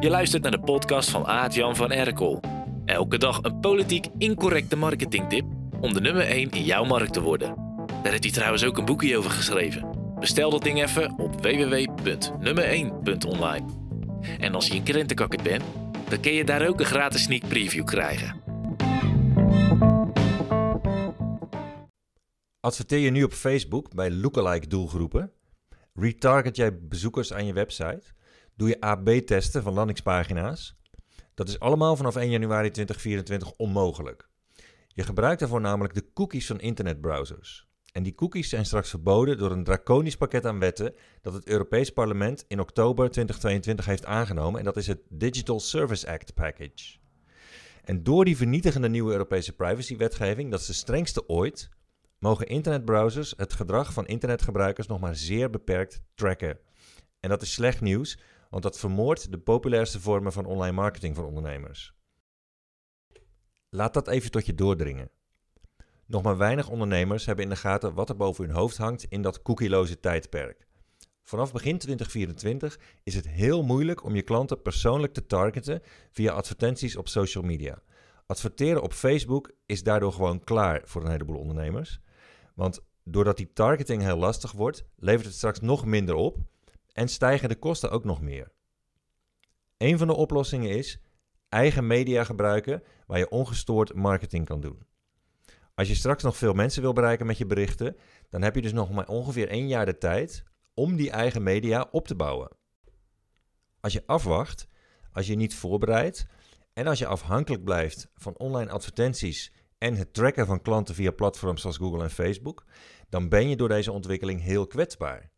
Je luistert naar de podcast van Aart-Jan van Erkel. Elke dag een politiek incorrecte marketingtip om de nummer 1 in jouw markt te worden. Daar heeft hij trouwens ook een boekje over geschreven. Bestel dat ding even op www.nummer1.online. En als je een krentenkakker bent, dan kun je daar ook een gratis sneak preview krijgen. Adverteer je nu op Facebook bij lookalike doelgroepen? Retarget jij bezoekers aan je website? Doe je AB-testen van landingspagina's? Dat is allemaal vanaf 1 januari 2024 onmogelijk. Je gebruikt daarvoor namelijk de cookies van internetbrowsers. En die cookies zijn straks verboden door een draconisch pakket aan wetten dat het Europees Parlement in oktober 2022 heeft aangenomen. En dat is het Digital Service Act Package. En door die vernietigende nieuwe Europese privacywetgeving, dat is de strengste ooit, mogen internetbrowsers het gedrag van internetgebruikers nog maar zeer beperkt tracken. En dat is slecht nieuws, want dat vermoordt de populairste vormen van online marketing voor ondernemers. Laat dat even tot je doordringen. Nog maar weinig ondernemers hebben in de gaten wat er boven hun hoofd hangt in dat cookieloze tijdperk. Vanaf begin 2024 is het heel moeilijk om je klanten persoonlijk te targeten via advertenties op social media. Adverteren op Facebook is daardoor gewoon klaar voor een heleboel ondernemers. Want doordat die targeting heel lastig wordt, levert het straks nog minder op en stijgen de kosten ook nog meer. Een van de oplossingen is eigen media gebruiken waar je ongestoord marketing kan doen. Als je straks nog veel mensen wil bereiken met je berichten, dan heb je dus nog maar ongeveer één jaar de tijd om die eigen media op te bouwen. Als je afwacht, als je niet voorbereidt en als je afhankelijk blijft van online advertenties en het tracken van klanten via platforms zoals Google en Facebook, dan ben je door deze ontwikkeling heel kwetsbaar.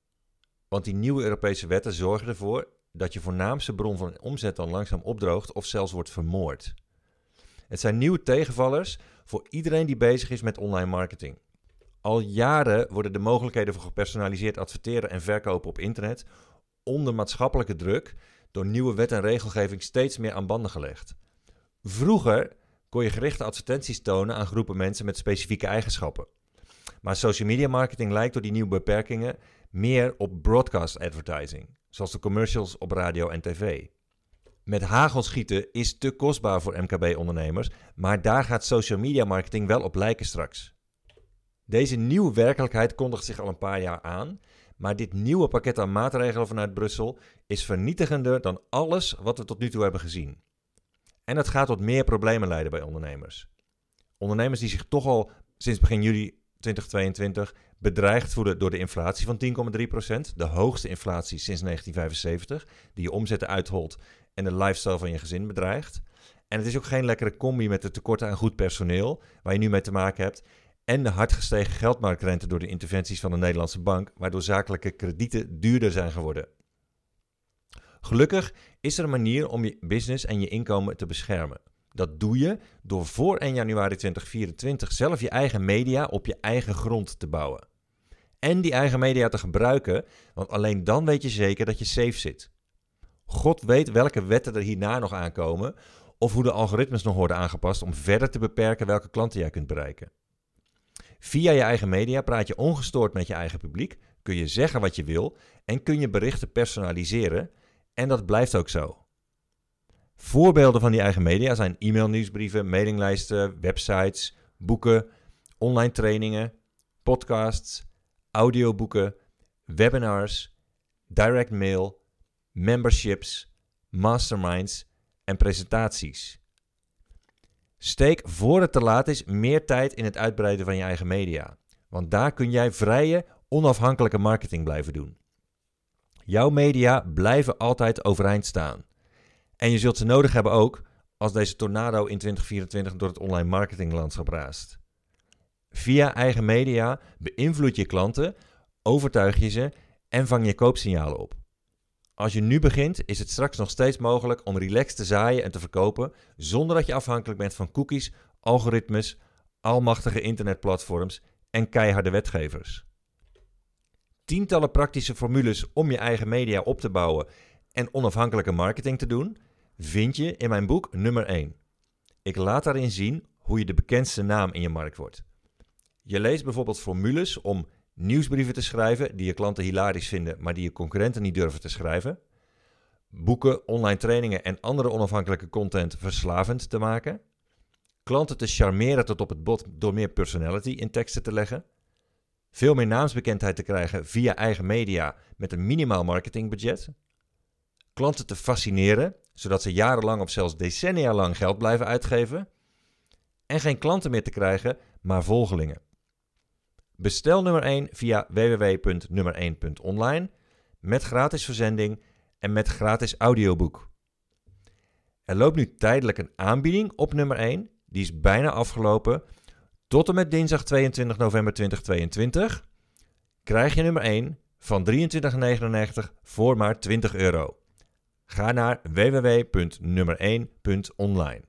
Want die nieuwe Europese wetten zorgen ervoor dat je voornaamste bron van omzet dan langzaam opdroogt of zelfs wordt vermoord. Het zijn nieuwe tegenvallers voor iedereen die bezig is met online marketing. Al jaren worden de mogelijkheden voor gepersonaliseerd adverteren en verkopen op internet onder maatschappelijke druk door nieuwe wet en regelgeving steeds meer aan banden gelegd. Vroeger kon je gerichte advertenties tonen aan groepen mensen met specifieke eigenschappen. Maar social media marketing lijkt door die nieuwe beperkingen meer op broadcast advertising, zoals de commercials op radio en tv. Met hagelschieten is te kostbaar voor MKB-ondernemers, maar daar gaat social media marketing wel op lijken straks. Deze nieuwe werkelijkheid kondigt zich al een paar jaar aan, maar dit nieuwe pakket aan maatregelen vanuit Brussel is vernietigender dan alles wat we tot nu toe hebben gezien. En het gaat tot meer problemen leiden bij ondernemers. Ondernemers die zich toch al sinds begin juli 2022 bedreigd voelen door de inflatie van 10,3%, de hoogste inflatie sinds 1975, die je omzetten uitholt en de lifestyle van je gezin bedreigt. En het is ook geen lekkere combi met de tekorten aan goed personeel, waar je nu mee te maken hebt, en de hard gestegen geldmarktrente door de interventies van de Nederlandse bank, waardoor zakelijke kredieten duurder zijn geworden. Gelukkig is er een manier om je business en je inkomen te beschermen. Dat doe je door voor 1 januari 2024 zelf je eigen media op je eigen grond te bouwen. En die eigen media te gebruiken, want alleen dan weet je zeker dat je safe zit. God weet welke wetten er hierna nog aankomen of hoe de algoritmes nog worden aangepast om verder te beperken welke klanten jij kunt bereiken. Via je eigen media praat je ongestoord met je eigen publiek, kun je zeggen wat je wil en kun je berichten personaliseren en dat blijft ook zo. Voorbeelden van die eigen media zijn e-mailnieuwsbrieven, mailinglijsten, websites, boeken, online trainingen, podcasts, audioboeken, webinars, direct mail, memberships, masterminds en presentaties. Steek voor het te laat is meer tijd in het uitbreiden van je eigen media, want daar kun jij vrije, onafhankelijke marketing blijven doen. Jouw media blijven altijd overeind staan. En je zult ze nodig hebben ook als deze tornado in 2024 door het online marketinglandschap raast. Via eigen media beïnvloed je klanten, overtuig je ze en vang je koopsignalen op. Als je nu begint, is het straks nog steeds mogelijk om relaxed te zaaien en te verkopen zonder dat je afhankelijk bent van cookies, algoritmes, almachtige internetplatforms en keiharde wetgevers. Tientallen praktische formules om je eigen media op te bouwen en onafhankelijke marketing te doen, vind je in mijn boek nummer 1. Ik laat daarin zien hoe je de bekendste naam in je markt wordt. Je leest bijvoorbeeld formules om nieuwsbrieven te schrijven die je klanten hilarisch vinden, maar die je concurrenten niet durven te schrijven. boeken, online trainingen en andere onafhankelijke content verslavend te maken. Klanten te charmeren tot op het bot door meer personality in teksten te leggen. Veel meer naamsbekendheid te krijgen via eigen media met een minimaal marketingbudget. Klanten te fascineren, zodat ze jarenlang of zelfs decennia lang geld blijven uitgeven. En geen klanten meer te krijgen, maar volgelingen. Bestel nummer 1 via www.nummer1.online met gratis verzending en met gratis audioboek. Er loopt nu tijdelijk een aanbieding op nummer 1, die is bijna afgelopen. Tot en met dinsdag 22 november 2022 krijg je nummer 1 van 23,99 voor maar 20 euro. Ga naar www.nummer1.online.